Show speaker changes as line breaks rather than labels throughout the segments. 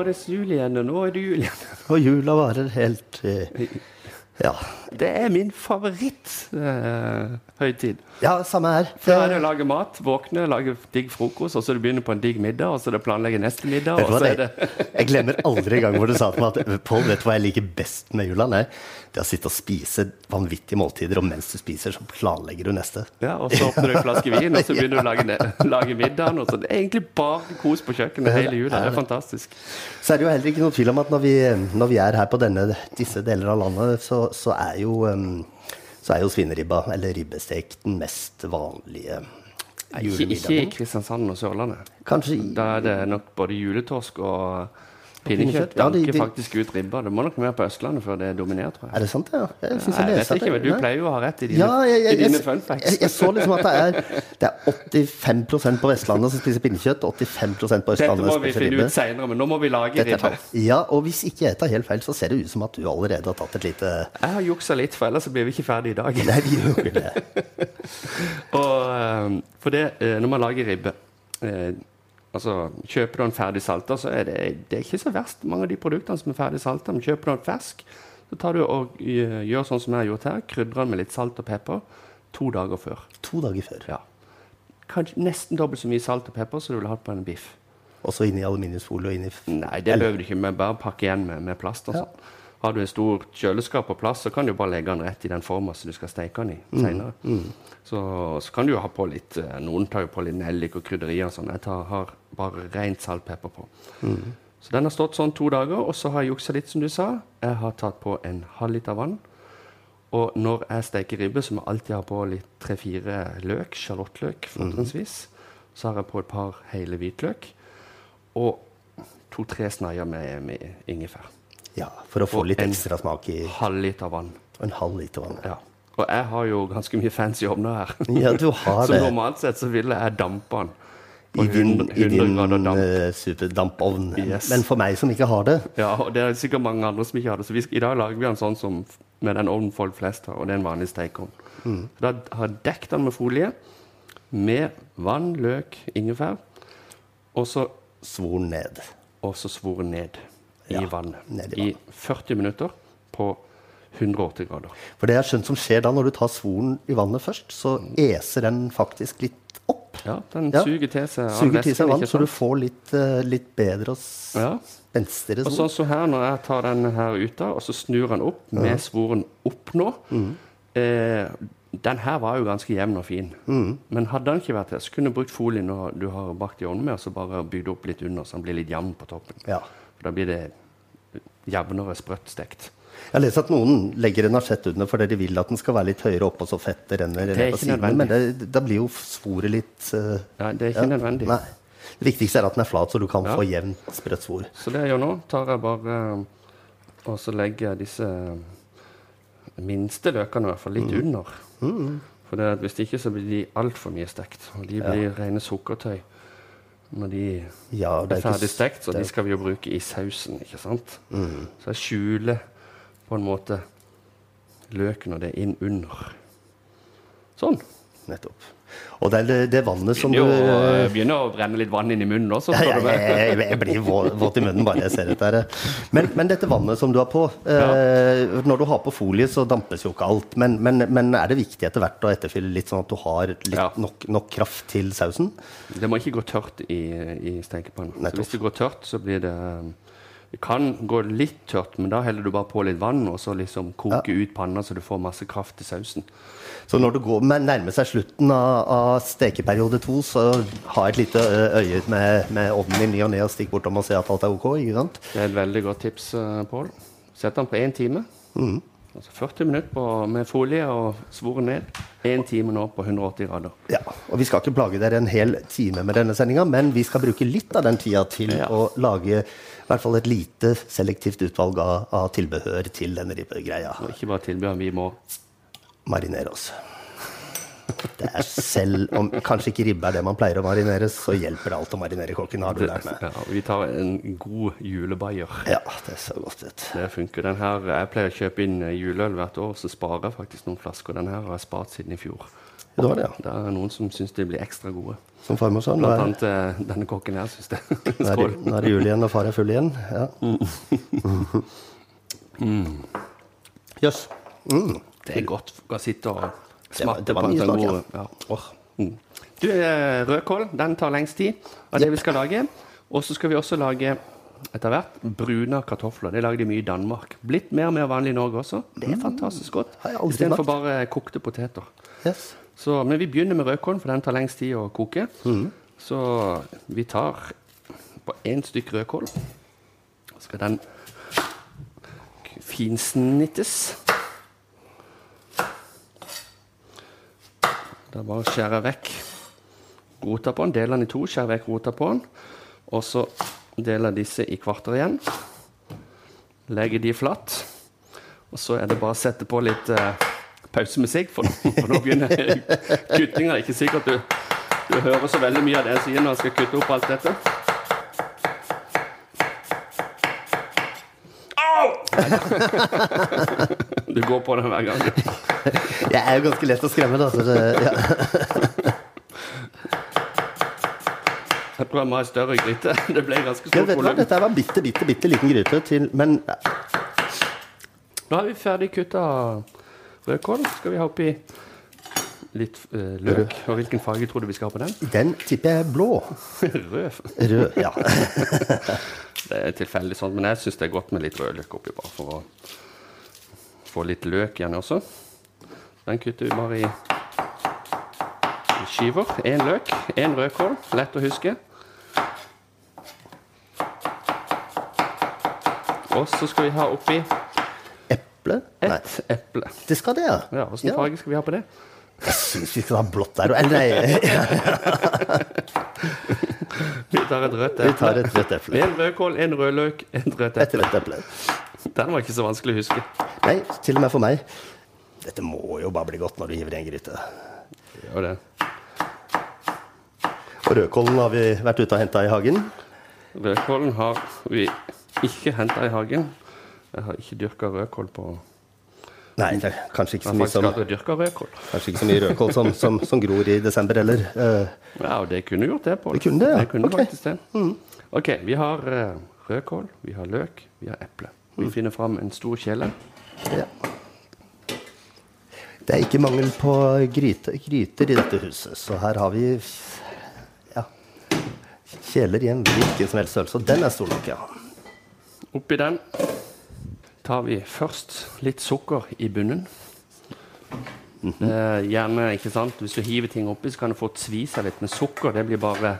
Nå er det jul igjen, og nå er det jul igjen.
Og jula varer helt eh, Ja.
Det er min favoritthøytid.
ja, samme her.
Før er det å lage mat, våkne, lage digg frokost, og så det begynne på en digg middag, og så er det planlegge neste middag. Og så er
det,
det
jeg glemmer aldri en gang hvor du sa til meg at Pål, vet du hva jeg liker best med jula? Nei, det å sitte og spise vanvittige måltider, og mens du spiser, så planlegger du neste.
ja, Og så åpner du en flaske vin, og så begynner du å lage, lage middagen. Og så. Det er egentlig bare kos på kjøkkenet hele jula. Det er fantastisk.
Så er det jo heller ikke noen tvil om at når vi, når vi er her på denne, disse deler av landet, så, så er jo um, så er jo svineribba, eller ribbestek, den mest vanlige
julemiddagen. Ikke i. Kristiansand og Sørlandet.
Kanskje i
Da er det nok både juletorsk og
pinnekjøtt,
pinnekjøtt.
ja, de- de-
faktisk ut ribba. Det må nok mer på Østlandet før det er dominert, tror jeg.
Er det sant, ja? Jeg
syns
jeg
jeg
leste
vet ikke, men du pleier jo å ha rett i dine,
Ja, jeg, jeg,
i dine
jeg,
fun
jeg,
facts.
jeg så liksom at det er, det er 85% på Vestlandet som spiser pinnekjøtt, 85% på
Dette må vi finne
ribbe.
ut seinere, men nå må vi lage ribbe.
Ja, og hvis ikke jeg tar helt feil, så ser det ut som at du allerede har tatt et lite
Jeg har juksa litt, for ellers blir vi ikke ferdig i dag.
Nei, vi gjør ikke det.
Og, eh, for det, eh, når man lager ribbe eh, altså Kjøper du den ferdig salta, så er det, det er ikke så verst mange av de produktene som er ferdig salta. Men kjøper du den fersk, så tar du og eh, gjør sånn som jeg har gjort her. Krydrer den med litt salt og pepper to dager før.
To dager før.
Ja. Kanskje nesten dobbelt så mye salt og pepper som du ville hatt på en biff.
Også inni i aluminiumsfolie og inni i
Nei, det behøver du ikke, men bare pakke igjen med, med plast. og
Ja.
Har du en stor kjøleskap på plass, så kan du bare legge den rett i den forma som du skal steke den i
Mm,
senere. Så, så kan du ha på litt eh, Noen tar jo på litt nellik og krydderier og sånn. Jeg tar, har bare rent saltpepper på.
Mm.
Så den har stått sånn to dager, og så har jeg juksa litt, som du sa. Jeg har tatt på en halv liter vann. Og når jeg steker ribbe, så må jeg alltid ha på litt tre-fire løk, sjalottløk fortrinnsvis. Så har jeg på et par hele hvitløk. Og to-tre sneier med, med ingefær.
Ja, for å få
Og
litt ekstra smak i
Halv liter vann.
Og en halv liter vann.
Ja. Og jeg har jo ganske mye fancy ovner her.
Ja, du har
så
det.
normalt sett så ville jeg dampe den
I din,
100,
i din
damp.
eh, superdampovn.
Yes.
Men for meg som ikke har det
Ja, og det er sikkert mange andre som ikke har det. Så vi, i dag lager vi den sånn som med den ovnen folk flest har, og det er en vanlig stekeovn.
Mm.
Da har jeg dekket den med folie med vann, løk, ingefær, og så,
svor ned.
og så svor ned i
ned i
I 40 minutter på 180 grader.
For det jeg har skjønt som skjer da, når du tar svoren i vannet først, så eser den faktisk litt opp.
Ja, den suger til seg all
Suger til seg vann, så du får litt, eh, litt bedre og s-
Ja. Og sånn som her, når jeg tar den her ut da, og så snur den opp med svoren opp nå
Mm.
eh, Den her var jo ganske jevn og fin.
Mm.
Men hadde den ikke vært her, så kunne du brukt folien du har bakt i ovnen med, og så bare bygd opp litt under, så den blir litt jevn på toppen.
Ja.
For da blir det jevnere sprøtt stekt.
Jeg har lest at noen legger en asjett under fordi de vil at den skal være litt høyere oppe, og så fettet renner
er
ned på
nødvendig.
Men det, da blir jo svoret litt uh,
Nei, det er ikke
ja,
nødvendig.
Nei. Det viktigste er at den er flat, så du kan
Ja.
få jevnt sprøtt svor.
Så det jeg gjør nå, tar jeg bare eh, Og så legger jeg disse eh, minste løkene i hvert fall
Mm.
litt under. For det, at hvis ikke så blir de altfor mye stekt. Og de blir rene sukkertøy når de
Ja, det
er
er
ferdig stekt, så
det-
de skal vi jo bruke i sausen. ikke sant?
Mm.
Så jeg skjuler på en måte løken og det inn under. Sånn.
Nettopp. Og det det, det vannet som du
Begynner,
eh,
begynner å brenne litt vann inn i munnen også.
Ja, jeg, jeg, jeg blir våt i munnen bare jeg ser dette. her. Men, men dette vannet som du har på eh, Når du har på folie, så dampes jo ikke alt. Men, men, men er det viktig etter hvert å etterfylle litt, sånn at du har
Ja.
nok, nok kraft til sausen?
Det må ikke gå tørt i, i stekepannen. Hvis det går tørt, så blir det um, Det kan gå litt tørt, men da heller du bare på litt vann og så liksom koke ut panna så du får masse kraft til sausen.
Så når det går, nærmer seg slutten av, av stekeperiode to, så ha et lite øye med, med ovnen i ny og ne og stikk bortom og se at alt er ok. ikke sant?
Det er et veldig godt tips, uh, Pål. Sett den på én time.
Mm.
Altså 40 minutter på, med folie og svoren ned. Én time nå på 180 grader.
Ja, og Vi skal ikke plage dere en hel time med denne sendinga, men vi skal bruke litt av den tida til
Ja.
å lage i hvert fall et lite selektivt utvalg av, av tilbehør til denne ribbegreia.
Ikke bare tilbehør, vi må
Marinere oss. Det er selv om kanskje ikke ribbe er det man pleier å marinere, så hjelper det alt å marinere kokken. har du lært meg.
Ja, vi tar en god julebayer.
Ja, det ser godt ut.
Det funker. Den her, jeg pleier å kjøpe inn juleøl hvert år, så sparer jeg faktisk noen flasker. Den her har jeg spart siden i fjor.
Det, ja.
Det er noen som syns de blir ekstra gode.
Som farmor sa.
Blant annet er... denne kokken her syns det.
nå er, nå er det jul igjen, og far er full igjen. Ja. Jøss. Mm.
Det er godt å sitte og
Det var, det var mye smak, ja.
Oh.
Mm.
Du, eh, rødkål den tar lengst tid av det vi skal lage. Og så skal vi også lage etter hvert bruna kartofler. Det lager de mye i Danmark. Blitt mer og mer vanlig i Norge også. Det er fantastisk godt. Istedenfor bare kokte poteter.
Yes.
Så, men vi begynner med rødkålen, for den tar lengst tid å koke. Så vi tar på én stykk rødkål. Så skal den k- finsnittes. er bare å skjære vekk rota på den. Deler den i to, skjærer vekk rota på den. Og så deler jeg disse i kvarter igjen. Legger de flatt. Og så er det bare å sette på litt eh, pausemusikk, for, for nå begynner kuttinga. Ikke sikkert du, du hører så veldig mye av det jeg sier når jeg skal kutte opp alt dette. Au! Du går på den hver gang.
Jeg er jo ganske lett å skremme, da. Så det, ja.
Jeg tror jeg må ha en større gryte. Det ble ganske stort volum.
Dette var bitte, bitte, bitte liten gryte til Men
Nå har vi ferdig kutta rødkål. Skal vi ha oppi litt eh, løk. Og hvilken farge tror du vi skal ha på den?
den tipper jeg er blå.
Rød.
Rød. Ja.
Det er tilfeldig sånn, men jeg syns det er godt med litt rødløk oppi, bare for å få litt løk igjen også. Den kutter vi bare i, i skiver. Én løk, én rødkål. Lett å huske. Og så skal vi ha oppi
Eple? Nei,
eple.
det skal det, ja.
Ja, Åssen farge skal vi ha på det?
Jeg syns vi skal ha blått der òg.
Vi tar et rødt
vi tar et rødt eple.
En rødkål, en rødløk, et rødt
Et rødt eple.
Den var ikke så vanskelig å huske.
Nei, til og med for meg. Dette må jo bare bli godt når du hiver i en gryte.
Gjør det.
Og rødkålen har vi vært ute og henta i hagen.
Rødkålen har vi ikke henta i hagen. Jeg har ikke dyrka rødkål på
Nei, det er kanskje ikke så mye som, kanskje ikke så mye rødkål som, som, som gror i desember heller. Uh,
Ja, og det kunne gjort det, Pål.
Det kunne det, ja.
Det kunne
okay.
faktisk det. OK, vi har eh, rødkål, vi har løk, vi har eple. Vi finner fram en stor kjele.
ja. Det er ikke mangel på gryte, gryter i dette huset, så her har vi ja, kjeler i en hvilken som helst størrelse. Og den er stor nok, ja.
Oppi den tar vi først litt sukker i bunnen. Eh, gjerne, ikke sant, Hvis du hiver ting oppi, så kan du få svi seg litt. Men sukker det blir bare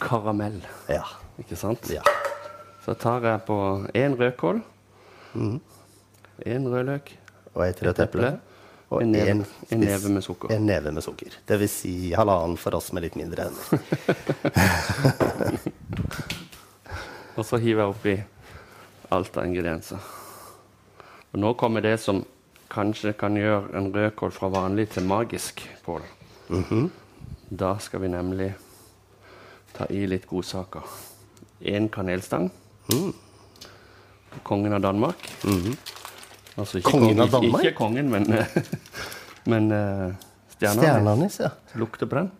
karamell.
Ja.
Ikke sant?
ja.
Så tar jeg på én rødkål, én rødløk,
Og et rødt eple. Og
en neve,
en
en neve med sukker.
En neve med sukker. Det vil si halvannen for oss med litt mindre hender.
Og så hiver jeg oppi alt av ingredienser. Og nå kommer det som kanskje kan gjøre en rødkål fra vanlig til magisk, Pål. Da skal vi nemlig ta i litt godsaker. Én kanelstang. Kongen av Danmark. Altså ikke
Kongen av Danmark?
Ikke, kongen, men, men uh, stjerna.
Stjerneanis, ja.
Lukter på den.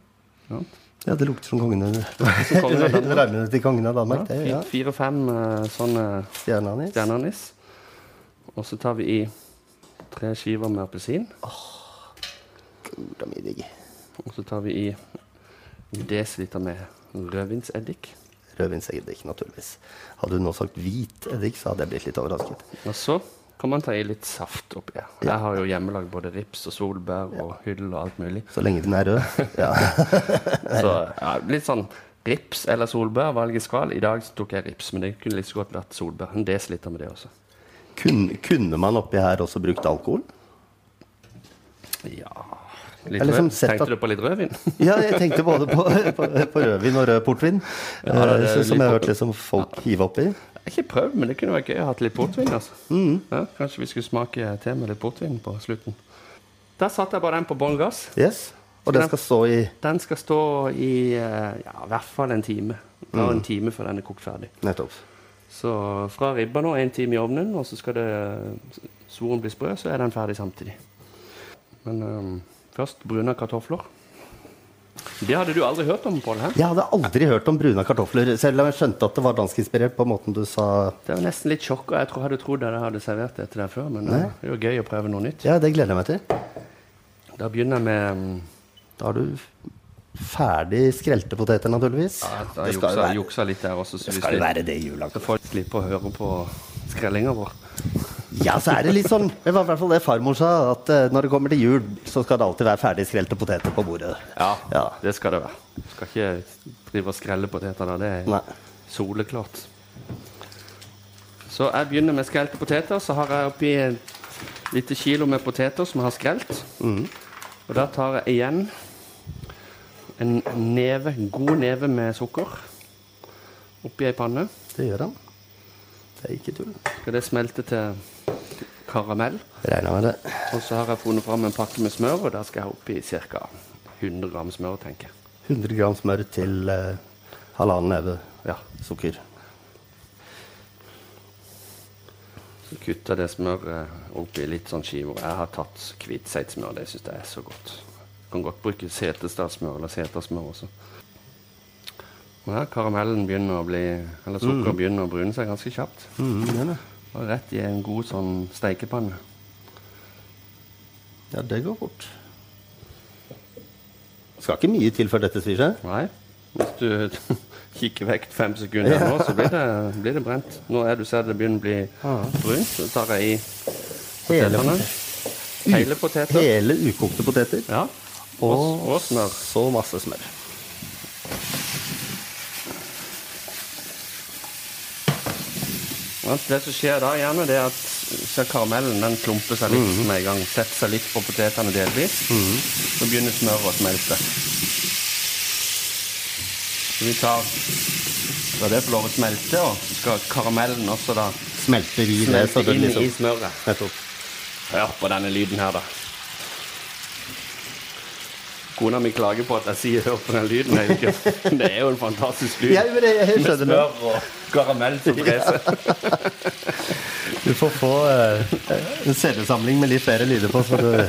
Ja.
Ja, det lukter som kongen av
kongen av Danmark.
Reimene til kongen av Danmark. Ja, ja.
Fire-fem eh, sånne
stjerneanis.
Og så tar vi i tre skiver med appelsin.
Gura mi.
Og så tar vi i en desiliter med rødvinseddik.
Rødvinseddik, naturligvis. Hadde du nå sagt hvit eddik, så hadde jeg blitt litt overrasket.
Og så kan man ta i litt saft oppi her. Jeg har jo hjemmelagd både rips og solbær og hyll og alt mulig.
Så lenge den er rød. Ja.
Så ja, litt sånn rips eller solbær, valget skal. I dag tok jeg rips, men det kunne like så godt vært solbær. En desiliter med det også.
Kunne, kunne man oppi her også brukt alkohol?
Ja litt
liksom.
Tenkte
at-
du på litt rødvin?
Ja, jeg tenkte både på, på, på rødvin og rød portvin.
Ja, det
eh, som jeg har hørt liksom folk hive oppi.
i. ikke prøvd, men det kunne vært gøy å ha litt portvin. altså.
Mm.
Ja, kanskje vi skulle smake te med litt portvin på slutten. Der satte jeg bare den på bånn gass.
Yes. Og den skal stå i
Den skal stå i eh, ja, i hvert fall en time. Det mm. en time før den er kokt ferdig.
Nettopp.
Så fra ribba nå, en time i ovnen, og så skal det svoren bli sprø, så er den ferdig samtidig. Men øhm, først brune kartofler. Det hadde du aldri hørt om, Pål?
Jeg hadde aldri hørt om brune kartofler, selv om jeg skjønte at det var danskinspirert på måten du sa
Det var nesten litt sjokk, og jeg tror, hadde trodd jeg hadde servert det til deg før, men Nei. det er jo gøy å prøve noe nytt.
Ja, det gleder jeg meg til.
Da begynner jeg med
Da har du ferdig skrelte poteter, naturligvis.
ja, Da
det skal
juksa,
jo være,
juksa litt der også, så
det skal jo være det i jula.
så folk slipper å høre på skrellinga vår.
Ja, så er det litt sånn Det var i hvert fall det farmor sa, at uh, når det kommer til jul, så skal det alltid være ferdig skrelte poteter på bordet.
Ja,
Ja.
det skal det være. Du skal ikke drive og skrelle poteter da. Det er
Nei.
soleklart. Så jeg begynner med skrelte poteter. Så har jeg oppi et lite kilo med poteter som jeg har skrelt. Og da tar jeg igjen en neve, en god neve med sukker oppi ei panne.
Det gjør han. Det er ikke tull.
Skal det smelte til karamell.
Regner med det.
Og så har jeg funnet fram en pakke med smør, og der skal jeg oppi ca. 100 gram smør, tenker jeg.
100 gram smør til eh, halvannen neve
Ja.
sukker.
Så kutter det smøret opp i litt sånn skiver. Jeg har tatt hvitseidsmør. Det syns jeg er så godt. Jeg Kan godt bruke setestadsmør eller setersmør også. Og her, karamellen begynner å bli Eller sukker begynner å brune seg ganske kjapt.
Mm, er da.
Og rett i en god sånn steikepanne.
ja, det går fort. Skal ikke mye til før dette svir seg.
Nei. Hvis du kikker vekk fem sekunder nå, så blir det, blir det brent. Nå er du ser det begynner å bli brunt, så tar jeg i
Hele,
potetene. Hele poteter.
hele ukokte poteter.
Ja.
Og,
og smør.
så masse smør.
Det som skjer da, gjerne, det er at karamellen den klumper seg litt med en gang. Setter seg litt på potetene delvis. Så begynner smøret å smelte. Så vi tar La det få lov å smelte, og så skal karamellen også da
Smelter i det. Så
smelte
det
inn
liksom,
i smøret.
nettopp.
Hør på denne lyden her, da. Kona mi klager på at jeg sier 'hør på den lyden'. Det jo, ikke, det er jo en fantastisk lyd.
Ja, men jeg, jeg
Med smør og karamell som freser.
Du får få uh, en CD-samling med litt flere lyder på. Så du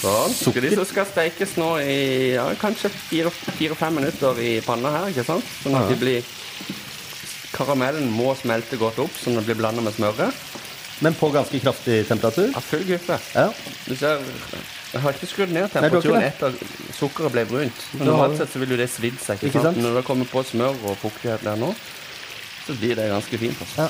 Sånn. Sukker. Disse skal steikes nå i ja, kanskje fire-fem minutter i panna her, ikke sant? Sånn at de blir Karamellen må smelte godt opp, sånn at det blir blanda med smøret.
Men på ganske kraftig temperatur.
Ja, full gruppe.
Ja.
Du ser Jeg har ikke skrudd ned temperaturen etter sukkeret ble brunt. Men normalt sett så vil jo det svidd seg. Ikke,
Ikke
sant?
sant?
Når det kommer på smør og fuktighet der nå, så blir det ganske fint. Altså.
Ja.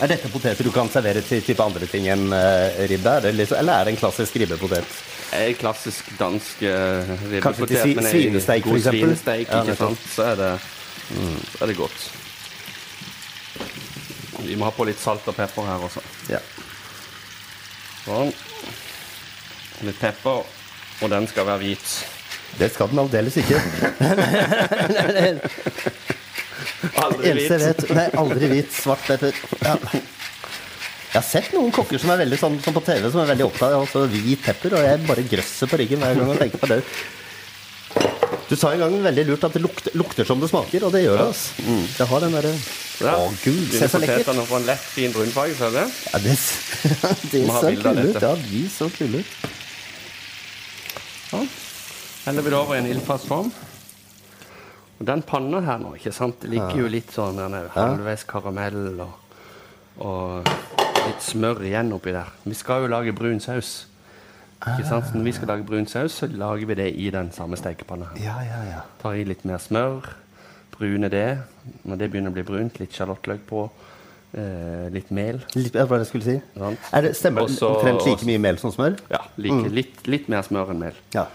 Er dette poteter du kan servere til type andre ting enn uh, ribbe? Liksom, eller er det en klassisk ribbepotet?
En klassisk dansk uh,
Kanskje til
ribbepotet
svi-
med en
svinesteik, f.eks.?
svinesteik,
Ja,
ikke sant? Så er det, så er det godt. Vi må ha på litt salt og pepper her også.
Ja.
Sånn. Litt pepper, og den skal være hvit.
Det skal den aldeles ikke.
Aldri
hvit. vet Nei, aldri hvit. Svart pepper. Ja. Jeg har sett noen kokker som er veldig sånn, som på TV som er veldig opptatt av hvit pepper, og jeg bare grøsser på ryggen hver gang jeg tenker på det. Du sa en gang veldig lurt at det lukter, lukter som det smaker, og det gjør det. altså. Det har den derre
Ja.
Å, gud, se så lekkert.
potetene får få en lett, fin brunfarge, ser du det?
Ja, det,
ha
ser kul ut. Ja, de så kule ut.
Sånn. Heller vi det over i en ildfast form. Og den panna her nå, ikke sant, det ligger jo litt sånn den er halvveis karamell og, og litt smør igjen oppi der. Vi skal jo lage brun saus. Ikke sant? Så Når vi skal lage brun saus, så lager vi det i den samme stekepanna.
Ja, ja, ja.
Tar i litt mer smør, bruner det. Når det begynner å bli brunt, litt sjalottløk på, eh, litt mel.
Litt, hva det skulle si? Er det, stemmer det omtrent like mye mel som smør?
Ja, like, litt, litt mer smør enn mel.
Ja.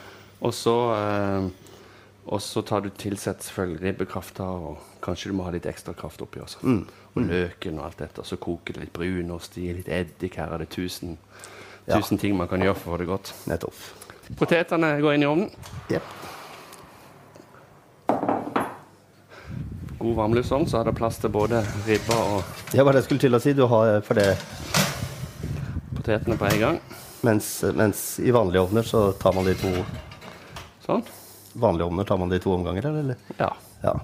Og så, eh, og så tar du tilsett selvfølgelig ribbekrafta, og kanskje du må ha litt ekstra kraft oppi også. Og løken og alt dette. Og så koker det litt brunost i, litt eddik. Her er det tusen,
Ja.
tusen ting man kan gjøre for å få det godt.
Nettopp.
Potetene går inn i ovnen.
Yep.
god varmluftsovn, så har det plass til både ribba og
Ja, hva er det skulle til å si? Du har for det
potetene på en gang.
Mens, mens i vanlige ovner så tar man de to
Sånn.
Vanlige ovner tar man de to omganger, eller?
Ja.
Ja.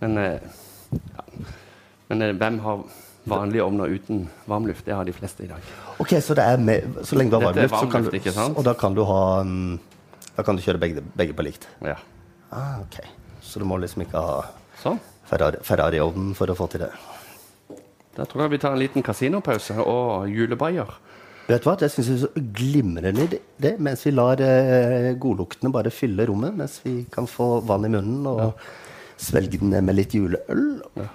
Men, eh, ja. Men eh, hvem har vanlige ovner uten varmluft? Det har de fleste i dag.
Ok, så det med, så lenge du har varmluft, så kan du, og da kan du ha mm, Da kan du kjøre begge, begge på likt.
Ja.
Ah, ok. Så du må liksom ikke ha
Sånn.
Ferrari- Ferrari-ovnen for å få til det.
Da tror jeg vi tar en liten kasinopause og julebayer.
Vet du hva, Det syns jeg er så glimrende idé, det, mens vi lar eh, godluktene bare fylle rommet. Mens vi kan få vann i munnen og svelge den ned med litt juleøl.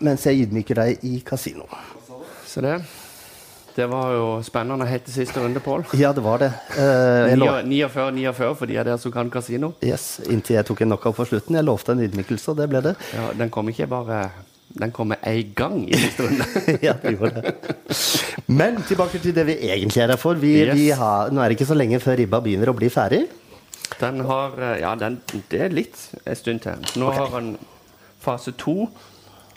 Mens jeg ydmyker deg i kasino.
Se det. Det var jo spennende helt til siste runde, Pål.
Ja, det var det. Eh, jeg lov-
49, 49 for de av dere som kan kasino.
yes, inntil jeg tok en knockout på slutten. Jeg lovte en ydmykelse, og det ble det.
Ja, den kom ikke bare Den kommer en gang i siste runde.
ja, det gjorde det. Men tilbake til det vi egentlig er her for. Vi,
Yes.
vi har, nå er det ikke så lenge før ribba begynner å bli ferdig.
Den har eh, Ja, den, det er litt en stund til. Nå har han fase to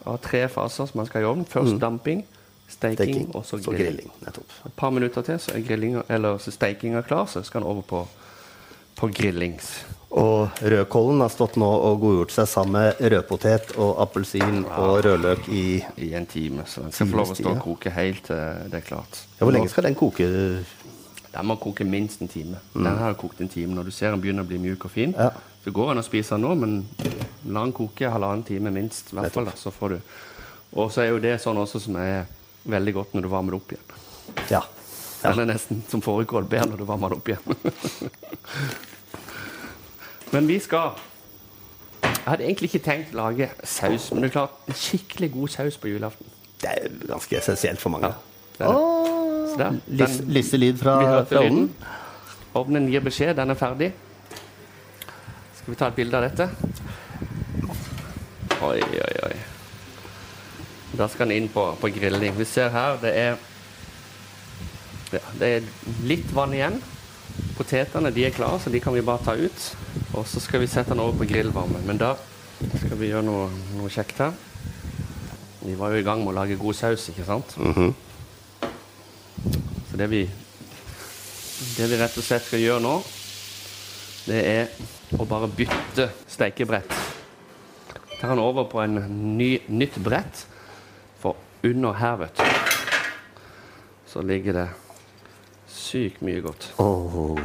av tre faser som man skal i ovnen. Først damping, steking,
Steking,
og så grilling.
Nettopp.
Et par minutter til, så er grillinga, eller så stekinga klar, så skal den over på, på grillings.
Og rødkålen har stått nå og godgjort seg sammen med rødpotet og appelsin og rødløk i
i en time. Så den skal få lov å stå og
ja.
koke helt til det er klart.
ja, Hvor lenge skal den koke?
Den må koke minst en time. Den har kokt en time. Når du ser den begynner å bli mjuk og fin,
Ja.
Så går an å spise den nå, men la den koke halvannen time minst. I hvert fall, da, så får du. Og så er jo det sånn også som er veldig godt når du varmer det opp igjen.
Ja.
ja. Eller nesten som fårikål bedre når du varmer det opp igjen. men vi skal Jeg hadde egentlig ikke tenkt å lage saus, men det er klart, en skikkelig god saus på julaften.
Det er ganske essensielt for mange.
Ja.
Åh,
Så der, den-
lystig lyd fra, fra ovnen.
Ovnen gir beskjed, den er ferdig. Skal vi ta et bilde av dette? Oi, oi, oi. Da skal den inn på, på grilling. Vi ser her, det er ja, Det er litt vann igjen. Potetene de er klare, så de kan vi bare ta ut. Og så skal vi sette den over på grillvarme. Men da skal vi gjøre noe, noe kjekt her. Vi var jo i gang med å lage god saus, ikke sant?
Mhm.
Så det vi, det vi rett og slett skal gjøre nå, det er å bare bytte stekebrett. Tar han over på en ny, nytt brett, for under her, vet du, så ligger det sykt mye godt.
Oh.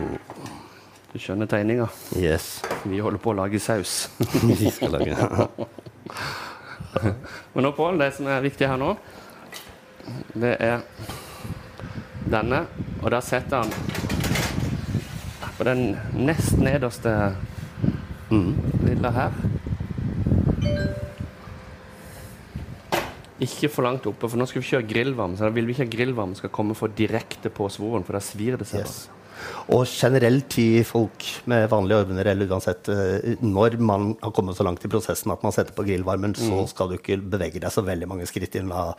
Du skjønner tegninga?
yes.
Vi holder på å lage saus.
Vi skal lage
Men nå, Pål, det som er viktig her nå, det er denne. Og da setter han på den nest nederste lilla her. Ikke for langt oppe, for nå skal vi kjøre grillvarme. Så da vil vi ikke at grillvarmen skal komme for direkte på svoren, for da svir det seg.
Yes. Og generelt til folk med vanlige ordner eller uansett eh, Når man har kommet så langt i prosessen at man setter på grillvarmen,
Mm.
så skal du ikke bevege deg så veldig mange skritt unna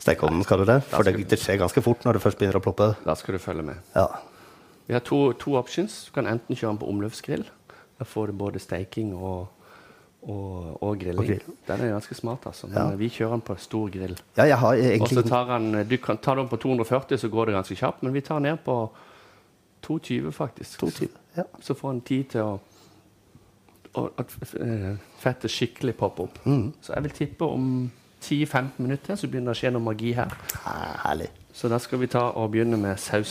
stekeovnen, skal du det? For det, det skjer ganske fort når det først begynner å ploppe.
Da skal du følge med.
Ja.
Vi har to, to options. Du kan enten kjøre den på omløpsgrill. Da får du både steiking og, og, og grilling.
Og grill.
Den er ganske smart, altså. Men
Ja.
vi kjører den på stor grill.
ja, jeg har
Og så tar han, Du kan ta den på 240, så går det ganske kjapt. Men vi tar den ned på 220, faktisk.
220. Ja.
Så får han tid til å å- At eh, fettet skikkelig popper opp.
Mm.
Så jeg vil tippe om 10-15 minutter så begynner det å skje noe magi her.
Ah, herlig.
Så da skal vi ta og begynne med saus.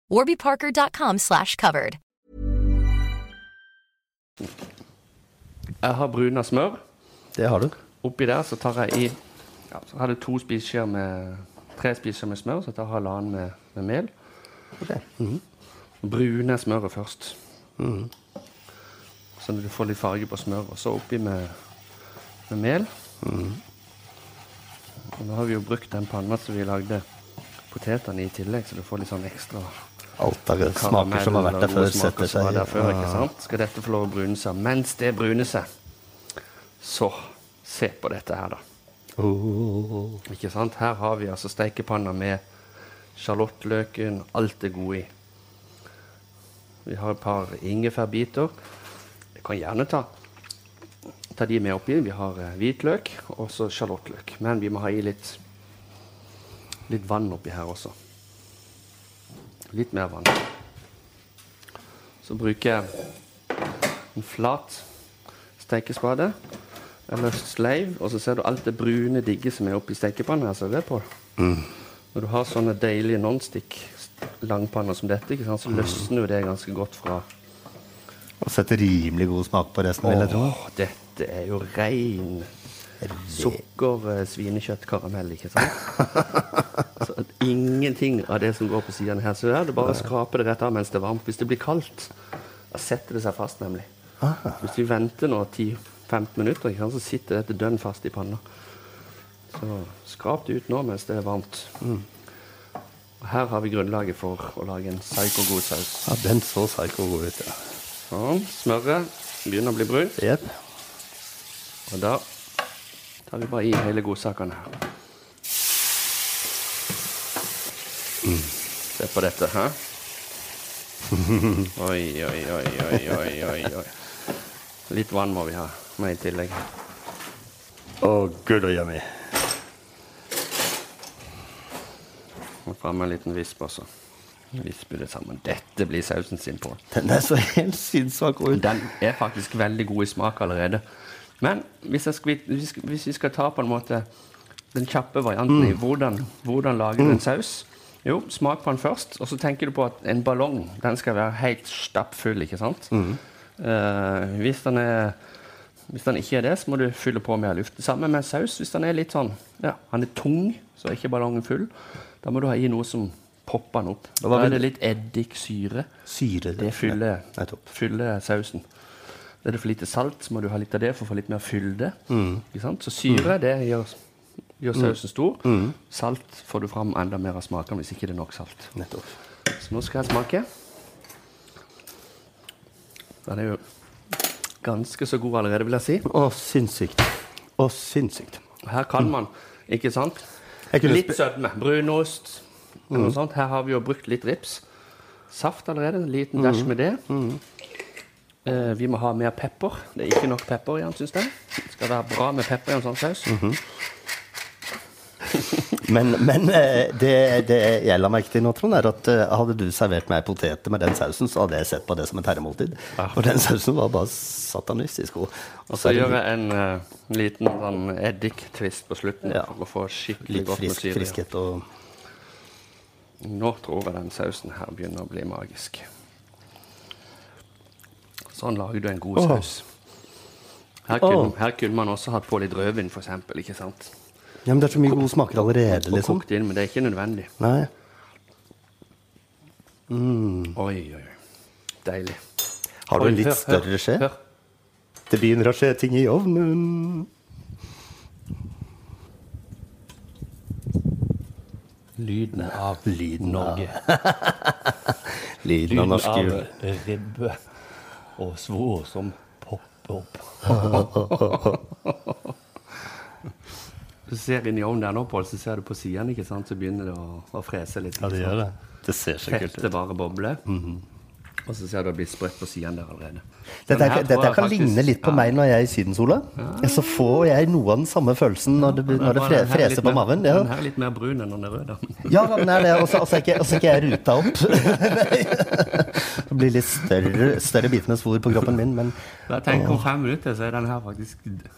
warbyparker.com slash covered.
Jeg har bruna smør.
Det har du.
Oppi der så tar jeg i ja, Så har du to spiseskjeer med tre spiseskjeer med smør, så jeg tar halvannen med, med mel.
Ok. -hmm.
Brune smøret først. Så du får litt farge på smøret. Og så oppi med, med mel. Og nå har vi jo brukt den panna som vi lagde potetene i i tillegg, så du får litt sånn ekstra
Alt av smaker som har vært der før, setter seg.
der før, ikke
Ah.
sant? Skal dette få lov å brune seg? Mens det bruner seg, så se på dette her, da.
Oh.
Ikke sant? Her har vi altså steikepanna med sjalottløken, alt det gode i. Vi har et par ingefærbiter. Jeg kan gjerne ta, ta de med oppi. Vi har eh, hvitløk og så sjalottløk. Men vi må ha i litt, litt vann oppi her også. Litt mer vann. Så bruker jeg en flat stekespade eller sleiv, og så ser du alt det brune, digget som er oppi stekepanna jeg det på. Når du har sånne deilige nonstick langpanner som dette, sant, så løsner jo det ganske godt fra
Og setter rimelig god smak på resten, vil jeg tro.
Dette er jo rein sukker, svinekjøtt, karamell, ikke sant? så ingenting av det som går på sidene her. Så det er det bare å skrape det rett av mens det er varmt. Hvis det blir kaldt, da setter det seg fast, nemlig. Hvis vi venter nå 10-15 minutter, sant, så sitter dette dønn fast i panna. Så skrap det ut nå mens det er varmt. Og her har vi grunnlaget for å lage en psyko-god saus.
Ja, den så psyko-god ut, ja.
Sånn. Smøret begynner å bli brunt.
Yep.
Og da tar vi bare i hele godsakene her. Se på dette, hæ? Oi, oi, oi, oi, oi, oi, oi. Litt vann må vi ha med i tillegg.
Å, gud og yummy.
Må fram en liten visp også. Visper det sammen. Dette blir sausen sin på.
Den er så helt sinnssvak.
Den er faktisk veldig god i smak allerede. Men hvis, skal, hvis, vi skal ta på en måte den kjappe varianten i hvordan, hvordan du en saus Jo, smak på den først, og så tenker du på at en ballong den skal være helt stappfull. ikke sant? Eh, hvis, den er, hvis den ikke er det, så må du fylle på med luft. Samme med saus. Hvis den er litt sånn ja, han er tung, så er ikke ballongen full. Da må du ha i noe som popper den opp. Da er det litt eddiksyre.
Syre.
Det fyller, fyller sausen. Er det for lite salt, så må du ha litt av det for å få litt mer fylde. Sant? Så syre det gjør, gjør sausen stor. Salt får du fram enda mer av smaken hvis ikke det er nok salt.
Nettopp.
Så nå skal jeg smake. Den er jo ganske så god allerede, vil jeg si.
Å, sinnssykt. Å, sinnssykt.
Her kan man, ikke sant? Litt sødme. Brunost. eller sånt. Her har vi jo brukt litt rips. Saft allerede. En liten dash med det. Eh, vi må ha mer pepper. Det er ikke nok pepper i den, syns jeg. Det skal være bra med pepper i en sånn saus.
Men, men eh, det, det jeg la merke til nå, Trond, er at eh, hadde du servert meg poteter med den sausen, så hadde jeg sett på det som et herremåltid. For den sausen var bare satanistisk god.
Og så gjør jeg en uh, liten sånn eddiktvist på slutten
Ja.
for å få skikkelig
litt
godt med
frisk,
syre.
friskhet og
Nå tror jeg den sausen her begynner å bli magisk. Sånn lager du en god
Åh.
saus. Her kunne, her kunne man også hatt på litt rødvin, eksempel, ikke sant?
Ja, men det er så mye gode smaker allerede,
Og
liksom.
kokt inn, men det er ikke nødvendig.
Nei.
Oi, oi, oi. Deilig.
Har du en litt
hør,
større skje?
hør.
Det begynner å skje ting i ovnen.
Lyden av
Lyden
Norge.
Lyden av norsk jul.
Lyden av ribbe og svor som popper opp. Du ser inn i ovnen der nå, Pål, så ser du på sidene, så begynner det å, å frese litt.
Ja, det gjør det. Det ser så kult
Fettet
ut.
bare bobler. Og så ser du det blitt sprøtt på sidene der allerede.
Dette,
her
er- dette kan
faktisk-
ligne litt på
ja.
meg når jeg er i Sydensola. Ja. Så får jeg noe av den samme følelsen når det, når det fre,
den her er
freser på
maven.
maven.
Den her er litt mer brun enn den er rød, da.
ja den er det. Og så er ikke, jeg ruta opp. Det blir litt større, større biter med svor på kroppen min, men
Da jeg om fem minutter, så er den her faktisk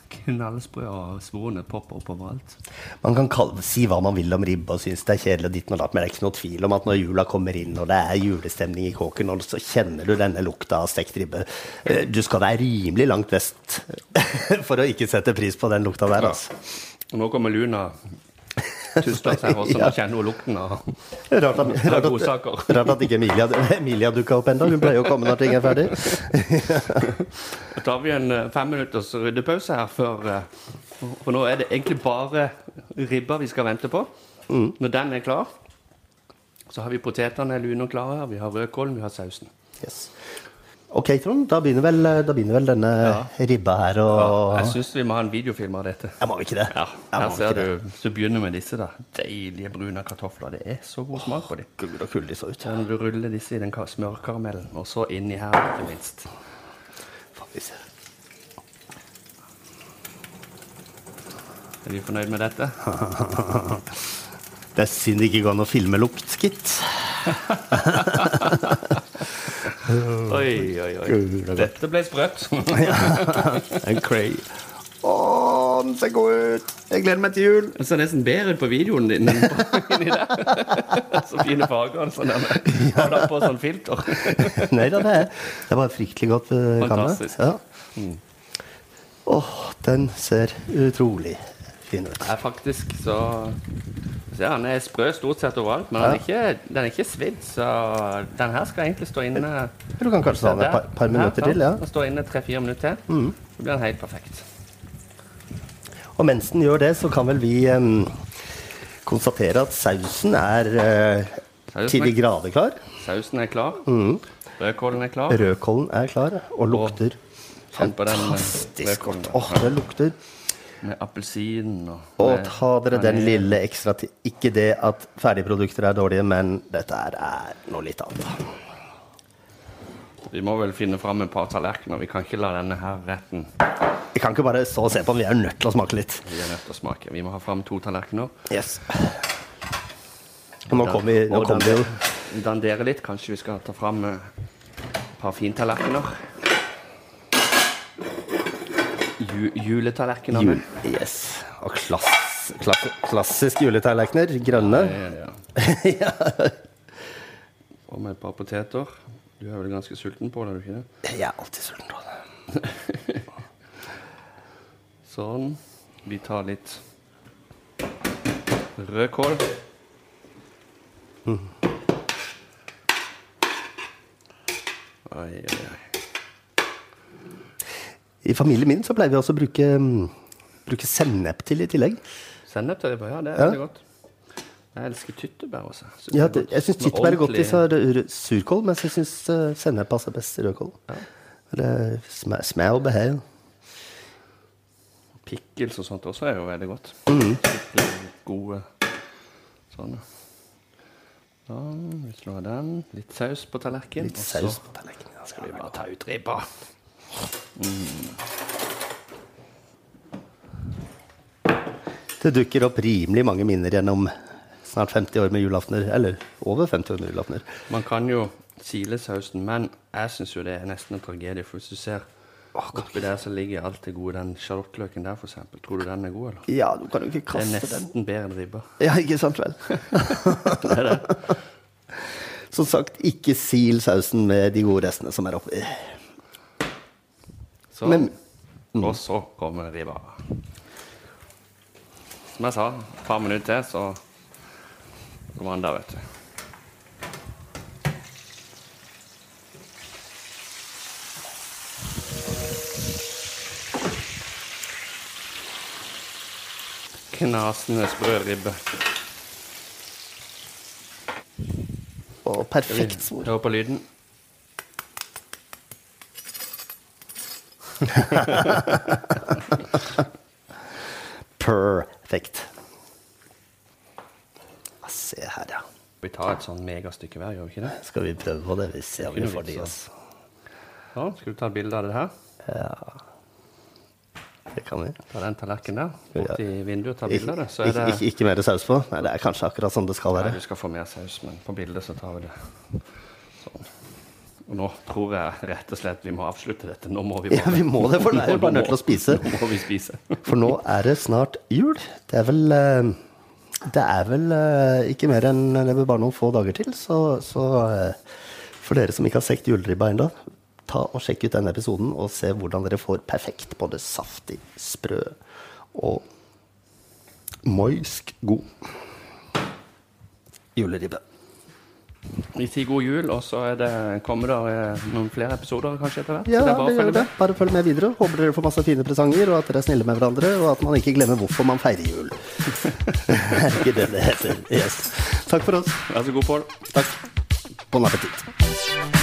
knallsprø, og svorene popper opp overalt.
Man kan kalle, si hva man vil om ribbe og synes det er kjedelig, og ditt og datt, men det er ikke noe tvil om at når jula kommer inn og det er julestemning i kåken, og så kjenner du denne lukta av stekt ribbe Eh, Du skal være rimelig langt vest for å ikke sette pris på den lukta der, altså.
Og nå kommer Luna tuster seg også,
Ja.
nå kjenner hun lukten av
Rart at, rart at, rart at ikke Emilia, Emilia dukka opp ennå. Hun pleier å komme når ting er ferdig.
Da tar vi en femminutters fem minutters ryddepause her før, eh, For nå er det egentlig bare ribba vi skal vente på. Når den er klar, så har vi potetene lune og klare her. Vi har rødkålen, vi har sausen.
Yes. Ok, Trond. Da begynner vel, da begynner vel denne ribba her å
Jeg syns vi må ha en videofilm av dette.
Ja, må vi ikke det?
Ja,
Ja,
her ser du, Så begynner vi med disse. da Deilige brune kartofler. Det er så god smak på dem.
Gud, og kul de så ut.
Så du ruller disse i den smørkaramellen, og så inni her, ikke minst.
Faktisk.
Er vi fornøyd med dette?
Det er synd det ikke går an å filme lukt, gitt.
Oi, oi, oi.
Det.
Dette ble sprøtt.
En cray. Å, den ser god ut! Jeg gleder meg til jul.
Den ser nesten bedre ut på videoen din. Så fine farger. Sånn der. Har du på sånn filter?
Nei da, det er, det er bare fryktelig godt uh.
Fantastisk.
Ja. oh, den ser utrolig fin ut.
er faktisk så ja, Den er sprø stort sett overalt, men den er ikke, den er ikke svidd. Så den her skal egentlig stå inne
Du kan kanskje ta den et par, par minutter til, ja.
Den står inne tre-fire minutter til. Så blir den helt perfekt.
Og mens den gjør det, så kan vel vi um, konstatere at sausen er uh,
Sausen
til de
er-
grader klar.
Sausen er klar. Rødkålen er klar.
Rødkålen er klar, og lukter
den eh,
fantastisk godt. Åh, det lukter
Med appelsin og
Og ta dere den lille ekstra til Ikke det at ferdigprodukter er dårlige, men dette er noe litt annet.
Vi må vel finne fram et par tallerkener. Vi kan ikke la denne her retten
Vi kan ikke bare så og se på den, vi er nødt til å smake litt.
Vi er nødt til å smake. Vi må ha fram to tallerkener.
Yes. Og nå kommer vi, nå
kom
kommer vi jo
Dandere litt. Kanskje vi skal ta fram eh, et par fintallerkener. Ju juletallerkener.
jul. Yes. Og klass, klass, klassisk juletallerkener. Grønne.
Ja. ja, ja. Og med et par poteter. Du er vel ganske sulten på det, er du ikke det?
Jeg er alltid sulten. på det.
Sånn. Vi tar litt rødkål. Oi, oi, oi.
I familien min så pleier vi også å bruke, mm, bruke sennep til i tillegg.
Sennep til det, ja, det er
Ja.
veldig godt. Jeg elsker tyttebær også. Synes
Ja,
det
det, jeg syns tyttebær er godt i
ordentlig-
surkål, mens jeg syns uh, sennep passer best i rødkål. Det sma- smaker behag.
Pickles og sånt også er jo veldig godt. Mm. Gode. Sånn, vi slår den. Litt saus på tallerkenen.
Litt saus på tallerkenen. ja.
skal vi bare ta ut ribba.
Det dukker opp rimelig mange minner gjennom snart 50 år med julaftener. Eller over 50 år med julaftener.
Man kan jo sile sausen, men jeg syns jo det er nesten en tragedie. For hvis du ser oppi der, så ligger alt det gode. Den sjalottløken der, eksempel. Tror du den er god, eller?
Ja, du kan jo ikke kaste den.
Det er
nesten den.
bedre enn ribba.
Ja, ikke sant vel? det er det. Som sagt, ikke sil sausen med de gode restene som er oppi.
Så,
Men-
Og så kommer ribba. Som jeg sa, et par minutter til, så kommer han der, vet du. Knasende sprø ribbe.
Og perfekt svor.
Hør på lyden.
Perfekt. Se her, ja.
Vi tar et sånn megastykke hver, gjør vi ikke det?
Skal vi prøve på det? Vi ser om vi får det i oss.
Sånn, skal du ta et bilde av det her? Ja.
Det kan vi.
Ta den tallerkenen der, bort i vinduet og ta bilde av det. Så
ikke,
det
ikke, ikke mer saus på? Nei, det er kanskje akkurat sånn det skal
Nei,
være.
du skal få mer saus, men på bildet så tar vi det. Og nå tror jeg rett og slett vi må avslutte dette. Nå må vi
Ja, vi må det, for nå er vi bare nødt til å spise.
Nå må vi spise.
For nå er det snart jul. Det er vel eh, Det er vel eh, ikke mer enn bare noen få dager til. Så, så eh, for dere som ikke har sett juleribba ennå, ta og sjekk ut denne episoden og se hvordan dere får perfekt både saftig, sprø og moisk god juleribbe.
Vi sier god jul, og så er det, kommer det eh, noen flere episoder kanskje etter hvert.
Ja,
så det bare
det det.
med.
Bare følg med videre. Håper dere får masse fine presanger, og at dere er snille med hverandre, og at man ikke glemmer hvorfor man feirer jul. er ikke det det heter? Yes. Takk for oss.
Vær så god, Pål.
Takk. Bon appétit.